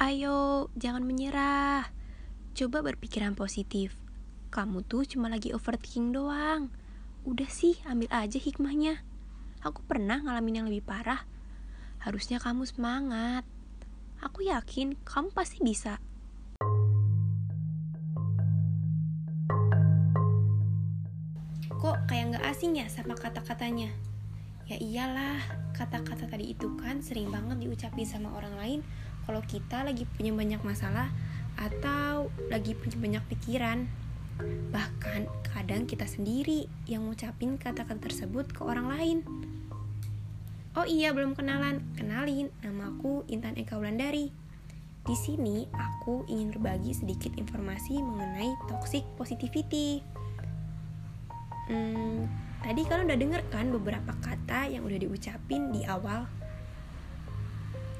Ayo, jangan menyerah. Coba berpikiran positif. Kamu tuh cuma lagi overthinking doang. Udah sih, ambil aja hikmahnya. Aku pernah ngalamin yang lebih parah. Harusnya kamu semangat. Aku yakin kamu pasti bisa. Kok kayak nggak asing ya sama kata-katanya? Ya iyalah, kata-kata tadi itu kan sering banget diucapin sama orang lain kalau kita lagi punya banyak masalah atau lagi punya banyak pikiran. Bahkan kadang kita sendiri yang ngucapin kata-kata tersebut ke orang lain. Oh iya, belum kenalan. Kenalin, namaku Intan Eka Wulandari. Di sini aku ingin berbagi sedikit informasi mengenai toxic positivity. Hmm, tadi kalian udah denger kan beberapa kata yang udah diucapin di awal?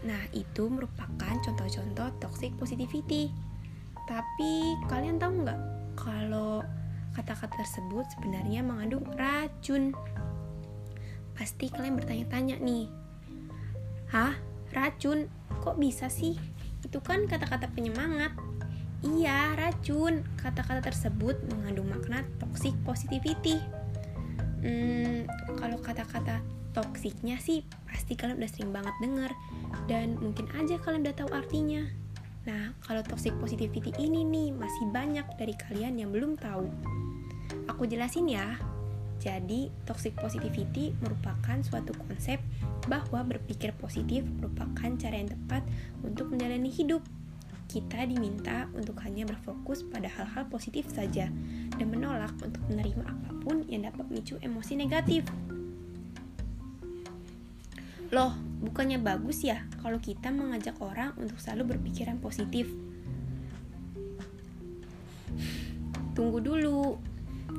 Nah, itu merupakan contoh-contoh toxic positivity. Tapi kalian tahu nggak kalau kata-kata tersebut sebenarnya mengandung racun? Pasti kalian bertanya-tanya nih, Hah? Racun? Kok bisa sih? Itu kan kata-kata penyemangat. Iya, racun. Kata-kata tersebut mengandung makna toxic positivity. Hmm, kalau kata-kata toksiknya sih pasti kalian udah sering banget denger dan mungkin aja kalian udah tahu artinya. Nah, kalau toxic positivity ini nih masih banyak dari kalian yang belum tahu. Aku jelasin ya. Jadi, toxic positivity merupakan suatu konsep bahwa berpikir positif merupakan cara yang tepat untuk menjalani hidup kita diminta untuk hanya berfokus pada hal-hal positif saja dan menolak untuk menerima apa pun yang dapat memicu emosi negatif. Loh, bukannya bagus ya kalau kita mengajak orang untuk selalu berpikiran positif? Tunggu dulu.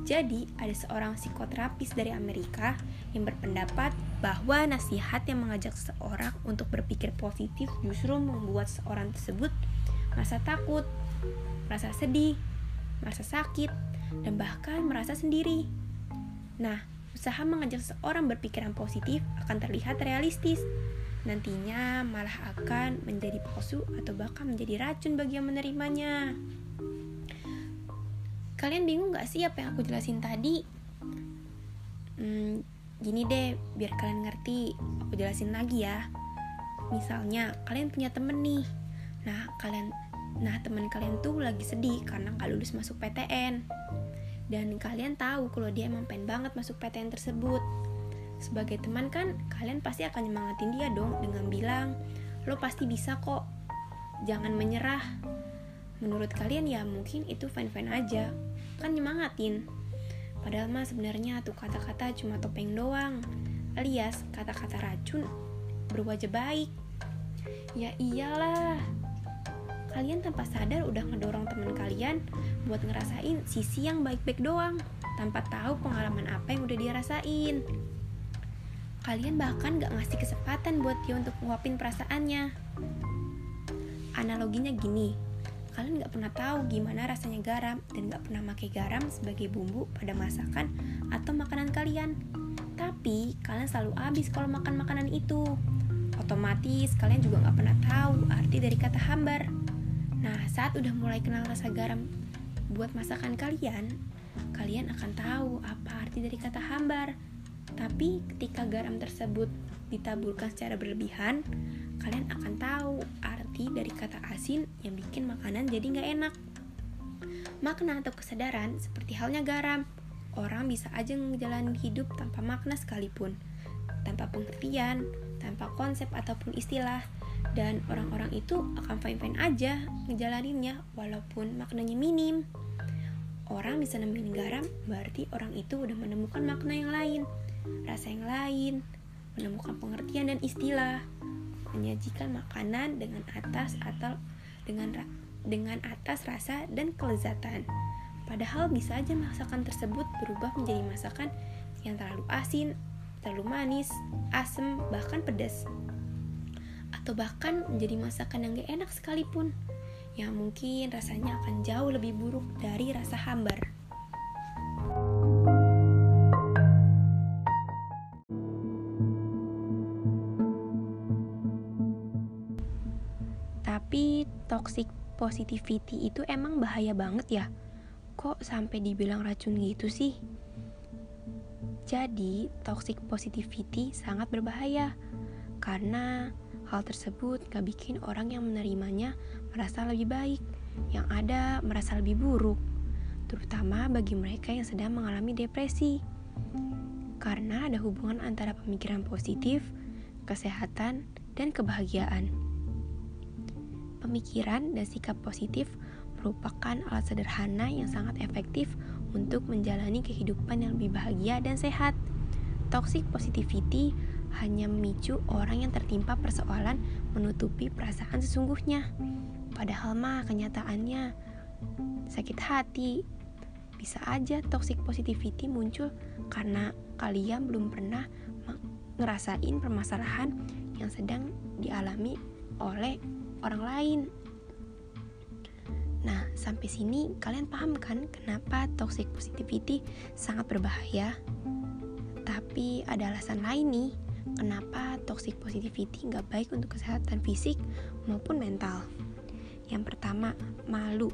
Jadi, ada seorang psikoterapis dari Amerika yang berpendapat bahwa nasihat yang mengajak seseorang untuk berpikir positif justru membuat seorang tersebut merasa takut, merasa sedih, merasa sakit, dan bahkan merasa sendiri. Nah, usaha mengajak seseorang berpikiran positif akan terlihat realistis. Nantinya malah akan menjadi palsu atau bahkan menjadi racun bagi yang menerimanya. Kalian bingung gak sih apa yang aku jelasin tadi? Hmm, gini deh, biar kalian ngerti, aku jelasin lagi ya. Misalnya, kalian punya temen nih, Nah, kalian nah teman kalian tuh lagi sedih karena nggak lulus masuk PTN. Dan kalian tahu kalau dia emang pengen banget masuk PTN tersebut. Sebagai teman kan, kalian pasti akan nyemangatin dia dong dengan bilang, "Lo pasti bisa kok. Jangan menyerah." Menurut kalian ya mungkin itu fine-fine aja. Kan nyemangatin. Padahal mah sebenarnya tuh kata-kata cuma topeng doang. Alias kata-kata racun berwajah baik. Ya iyalah, kalian tanpa sadar udah ngedorong teman kalian buat ngerasain sisi yang baik-baik doang tanpa tahu pengalaman apa yang udah dia rasain. Kalian bahkan gak ngasih kesempatan buat dia untuk nguapin perasaannya. Analoginya gini, kalian gak pernah tahu gimana rasanya garam dan gak pernah pakai garam sebagai bumbu pada masakan atau makanan kalian. Tapi kalian selalu habis kalau makan makanan itu. Otomatis kalian juga gak pernah tahu arti dari kata hambar. Nah, saat udah mulai kenal rasa garam buat masakan kalian, kalian akan tahu apa arti dari kata hambar. Tapi ketika garam tersebut ditaburkan secara berlebihan, kalian akan tahu arti dari kata asin yang bikin makanan jadi nggak enak. Makna atau kesadaran seperti halnya garam, orang bisa aja ngejalanin hidup tanpa makna sekalipun, tanpa pengertian, tanpa konsep ataupun istilah, dan orang-orang itu akan fine-fine aja ngejalaninnya walaupun maknanya minim. Orang bisa nemuin garam berarti orang itu udah menemukan makna yang lain, rasa yang lain, menemukan pengertian dan istilah, menyajikan makanan dengan atas atau dengan dengan atas rasa dan kelezatan. Padahal bisa aja masakan tersebut berubah menjadi masakan yang terlalu asin, terlalu manis, asam, bahkan pedas atau bahkan menjadi masakan yang gak enak sekalipun yang mungkin rasanya akan jauh lebih buruk dari rasa hambar. Tapi toxic positivity itu emang bahaya banget ya? Kok sampai dibilang racun gitu sih? Jadi, toxic positivity sangat berbahaya karena hal tersebut gak bikin orang yang menerimanya merasa lebih baik, yang ada merasa lebih buruk, terutama bagi mereka yang sedang mengalami depresi. Karena ada hubungan antara pemikiran positif, kesehatan, dan kebahagiaan. Pemikiran dan sikap positif merupakan alat sederhana yang sangat efektif untuk menjalani kehidupan yang lebih bahagia dan sehat. Toxic positivity hanya memicu orang yang tertimpa persoalan menutupi perasaan sesungguhnya. Padahal mah kenyataannya sakit hati. Bisa aja toxic positivity muncul karena kalian belum pernah ngerasain permasalahan yang sedang dialami oleh orang lain. Nah, sampai sini kalian paham kan kenapa toxic positivity sangat berbahaya? Tapi ada alasan lain nih, kenapa toxic positivity nggak baik untuk kesehatan fisik maupun mental. Yang pertama, malu.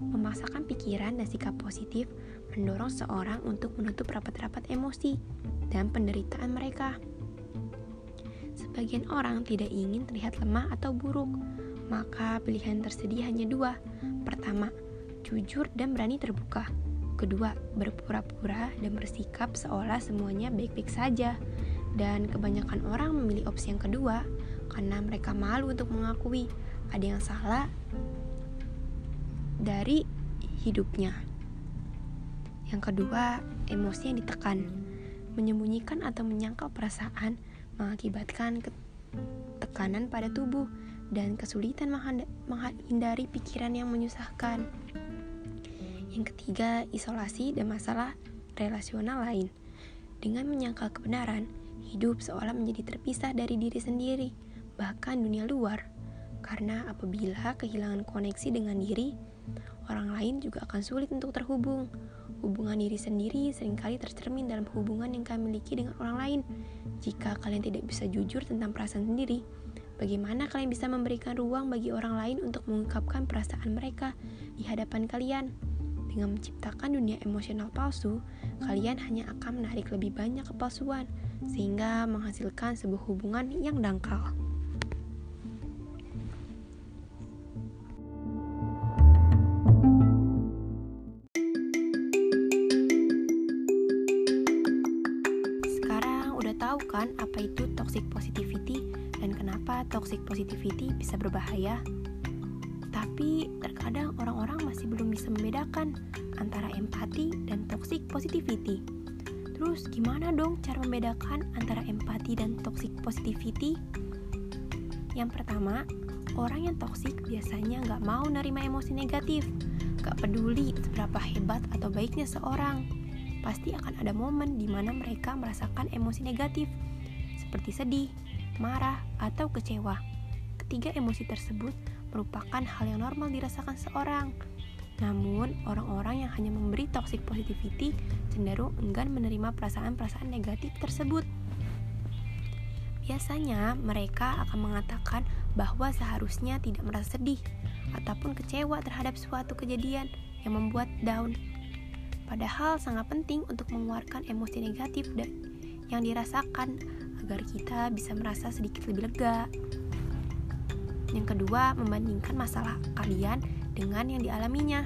Memaksakan pikiran dan sikap positif mendorong seorang untuk menutup rapat-rapat emosi dan penderitaan mereka. Sebagian orang tidak ingin terlihat lemah atau buruk, maka pilihan tersedia hanya dua. Pertama, jujur dan berani terbuka. Kedua, berpura-pura dan bersikap seolah semuanya baik-baik saja. Dan kebanyakan orang memilih opsi yang kedua karena mereka malu untuk mengakui ada yang salah dari hidupnya. Yang kedua, emosi yang ditekan, menyembunyikan atau menyangkal perasaan mengakibatkan tekanan pada tubuh dan kesulitan menghindari pikiran yang menyusahkan. Yang ketiga, isolasi dan masalah relasional lain. Dengan menyangkal kebenaran, hidup seolah menjadi terpisah dari diri sendiri, bahkan dunia luar. Karena apabila kehilangan koneksi dengan diri, orang lain juga akan sulit untuk terhubung. Hubungan diri sendiri sering kali tercermin dalam hubungan yang kalian miliki dengan orang lain. Jika kalian tidak bisa jujur tentang perasaan sendiri, bagaimana kalian bisa memberikan ruang bagi orang lain untuk mengungkapkan perasaan mereka di hadapan kalian? Dengan menciptakan dunia emosional palsu, kalian hanya akan menarik lebih banyak kepalsuan, sehingga menghasilkan sebuah hubungan yang dangkal. tahu kan apa itu toxic positivity dan kenapa toxic positivity bisa berbahaya? Tapi orang-orang masih belum bisa membedakan antara empati dan toxic positivity. Terus gimana dong cara membedakan antara empati dan toxic positivity? Yang pertama, orang yang toxic biasanya nggak mau nerima emosi negatif, nggak peduli seberapa hebat atau baiknya seorang pasti akan ada momen di mana mereka merasakan emosi negatif, seperti sedih, marah, atau kecewa. Ketiga emosi tersebut merupakan hal yang normal dirasakan seorang. Namun, orang-orang yang hanya memberi toxic positivity cenderung enggan menerima perasaan-perasaan negatif tersebut. Biasanya, mereka akan mengatakan bahwa seharusnya tidak merasa sedih ataupun kecewa terhadap suatu kejadian yang membuat down Padahal sangat penting untuk mengeluarkan emosi negatif yang dirasakan agar kita bisa merasa sedikit lebih lega. Yang kedua, membandingkan masalah kalian dengan yang dialaminya.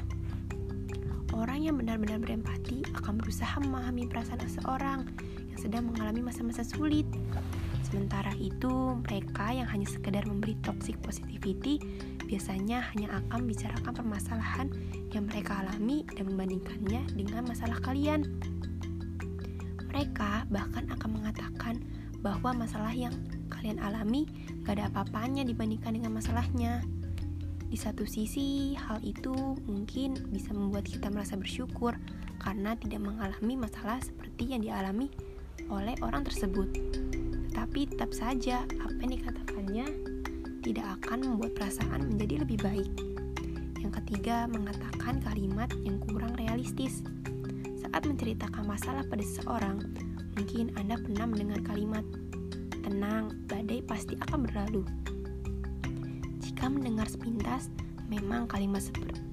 Orang yang benar-benar berempati akan berusaha memahami perasaan seseorang yang sedang mengalami masa-masa sulit. Sementara itu, mereka yang hanya sekedar memberi toxic positivity biasanya hanya akan bicarakan permasalahan yang mereka alami dan membandingkannya dengan masalah kalian. Mereka bahkan akan mengatakan bahwa masalah yang kalian alami gak ada apa-apanya dibandingkan dengan masalahnya. Di satu sisi, hal itu mungkin bisa membuat kita merasa bersyukur karena tidak mengalami masalah seperti yang dialami oleh orang tersebut. Tapi tetap saja, apa yang dikatakannya tidak akan membuat perasaan menjadi lebih baik. Yang ketiga, mengatakan kalimat yang kurang realistis. Saat menceritakan masalah pada seseorang, mungkin Anda pernah mendengar kalimat, "Tenang, badai pasti akan berlalu." Jika mendengar sepintas, memang kalimat seperti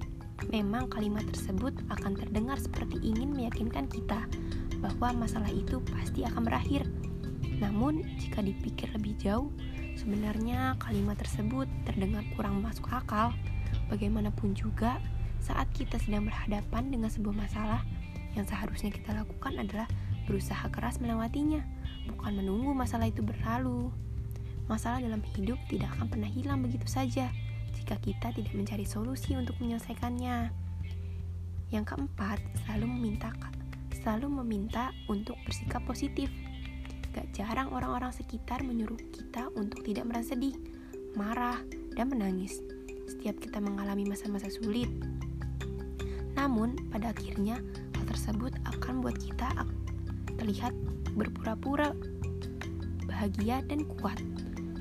memang kalimat tersebut akan terdengar seperti ingin meyakinkan kita bahwa masalah itu pasti akan berakhir. Namun, jika dipikir lebih jauh, sebenarnya kalimat tersebut terdengar kurang masuk akal. Bagaimanapun juga, saat kita sedang berhadapan dengan sebuah masalah, yang seharusnya kita lakukan adalah berusaha keras melewatinya, bukan menunggu masalah itu berlalu. Masalah dalam hidup tidak akan pernah hilang begitu saja jika kita tidak mencari solusi untuk menyelesaikannya. Yang keempat, selalu meminta selalu meminta untuk bersikap positif. Gak jarang orang-orang sekitar menyuruh kita untuk tidak merasa sedih, marah, dan menangis setiap kita mengalami masa-masa sulit. Namun, pada akhirnya hal tersebut akan membuat kita terlihat berpura-pura bahagia dan kuat,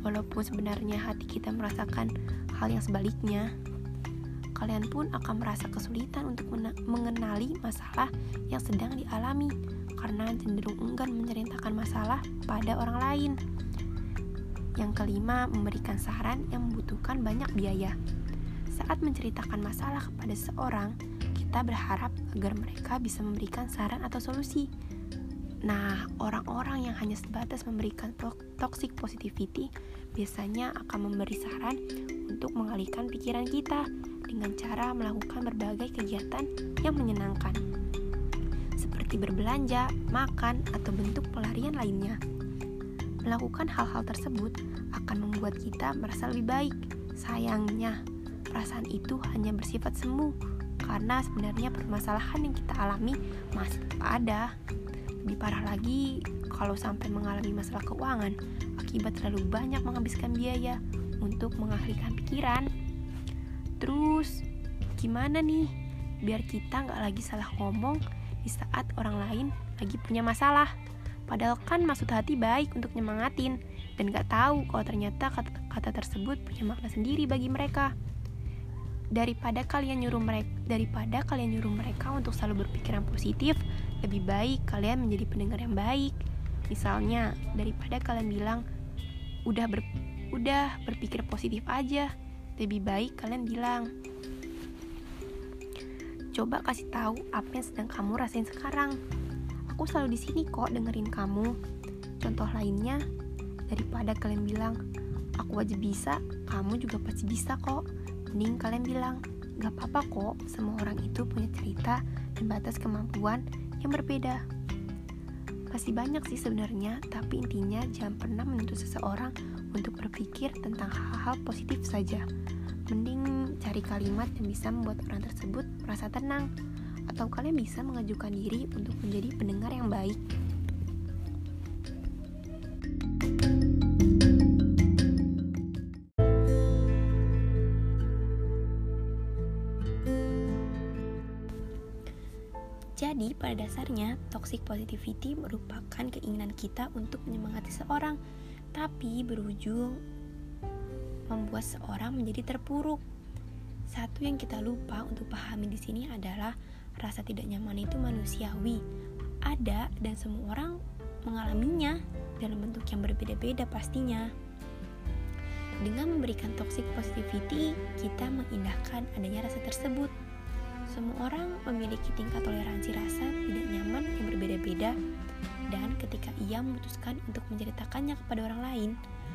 walaupun sebenarnya hati kita merasakan hal yang sebaliknya kalian pun akan merasa kesulitan untuk mengenali masalah yang sedang dialami karena cenderung enggan menceritakan masalah pada orang lain. Yang kelima, memberikan saran yang membutuhkan banyak biaya. Saat menceritakan masalah kepada seorang, kita berharap agar mereka bisa memberikan saran atau solusi. Nah, orang-orang yang hanya sebatas memberikan toxic positivity biasanya akan memberi saran untuk mengalihkan pikiran kita dengan cara melakukan berbagai kegiatan yang menyenangkan, seperti berbelanja, makan, atau bentuk pelarian lainnya. Melakukan hal-hal tersebut akan membuat kita merasa lebih baik. Sayangnya, perasaan itu hanya bersifat semu karena sebenarnya permasalahan yang kita alami masih ada. Lebih parah lagi kalau sampai mengalami masalah keuangan akibat terlalu banyak menghabiskan biaya untuk mengalihkan pikiran. Terus gimana nih biar kita nggak lagi salah ngomong di saat orang lain lagi punya masalah? Padahal kan maksud hati baik untuk nyemangatin dan gak tahu kalau ternyata kata, kata tersebut punya makna sendiri bagi mereka. Daripada kalian nyuruh mereka daripada kalian nyuruh mereka untuk selalu berpikiran positif, lebih baik kalian menjadi pendengar yang baik. Misalnya, daripada kalian bilang udah ber, udah berpikir positif aja, lebih baik kalian bilang coba kasih tahu apa yang sedang kamu rasain sekarang. Aku selalu di sini kok dengerin kamu. Contoh lainnya daripada kalian bilang aku aja bisa kamu juga pasti bisa kok. Mending kalian bilang gak apa-apa kok semua orang itu punya cerita dan batas kemampuan yang berbeda masih banyak sih sebenarnya tapi intinya jangan pernah menuntut seseorang untuk berpikir tentang hal-hal positif saja. Mending cari kalimat yang bisa membuat orang tersebut merasa tenang, atau kalian bisa mengajukan diri untuk menjadi pendengar yang baik. Pada dasarnya, toxic positivity merupakan keinginan kita untuk menyemangati seorang, tapi berujung membuat seorang menjadi terpuruk. Satu yang kita lupa untuk pahami di sini adalah rasa tidak nyaman itu manusiawi, ada dan semua orang mengalaminya dalam bentuk yang berbeda-beda pastinya. Dengan memberikan toxic positivity, kita mengindahkan adanya rasa tersebut. Semua orang memiliki tingkat toleransi rasa tidak nyaman yang berbeda-beda dan ketika ia memutuskan untuk menceritakannya kepada orang lain,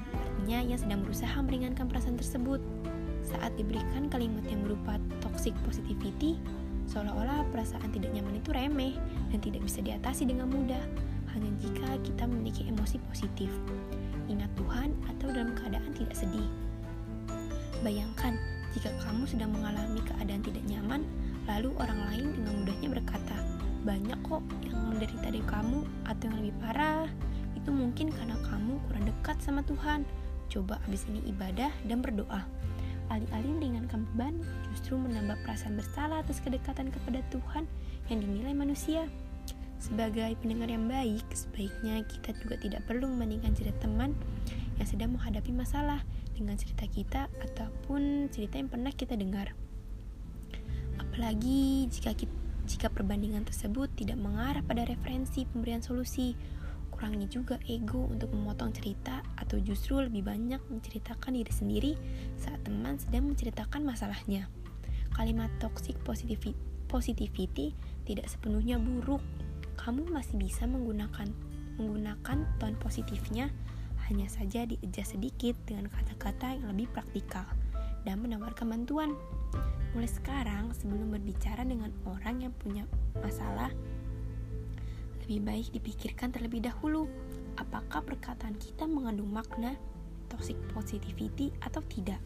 artinya ia sedang berusaha meringankan perasaan tersebut. Saat diberikan kalimat yang berupa toxic positivity, seolah-olah perasaan tidak nyaman itu remeh dan tidak bisa diatasi dengan mudah, hanya jika kita memiliki emosi positif, ingat Tuhan, atau dalam keadaan tidak sedih. Bayangkan jika kamu sedang mengalami keadaan tidak nyaman, lalu orang lain dengan mudahnya berkata, banyak kok yang menderita dari kamu atau yang lebih parah. Itu mungkin karena kamu kurang dekat sama Tuhan. Coba habis ini ibadah dan berdoa. Alih-alih meringankan beban justru menambah perasaan bersalah atas kedekatan kepada Tuhan yang dinilai manusia. Sebagai pendengar yang baik sebaiknya kita juga tidak perlu membandingkan cerita teman yang sedang menghadapi masalah dengan cerita kita ataupun cerita yang pernah kita dengar apalagi jika kita jika perbandingan tersebut tidak mengarah pada referensi pemberian solusi, kurangnya juga ego untuk memotong cerita atau justru lebih banyak menceritakan diri sendiri saat teman sedang menceritakan masalahnya. Kalimat toxic positivity tidak sepenuhnya buruk. Kamu masih bisa menggunakan menggunakan tone positifnya hanya saja diejas sedikit dengan kata-kata yang lebih praktikal dan menawarkan bantuan. Mulai sekarang, sebelum berbicara dengan orang yang punya masalah, lebih baik dipikirkan terlebih dahulu apakah perkataan kita mengandung makna toxic positivity atau tidak.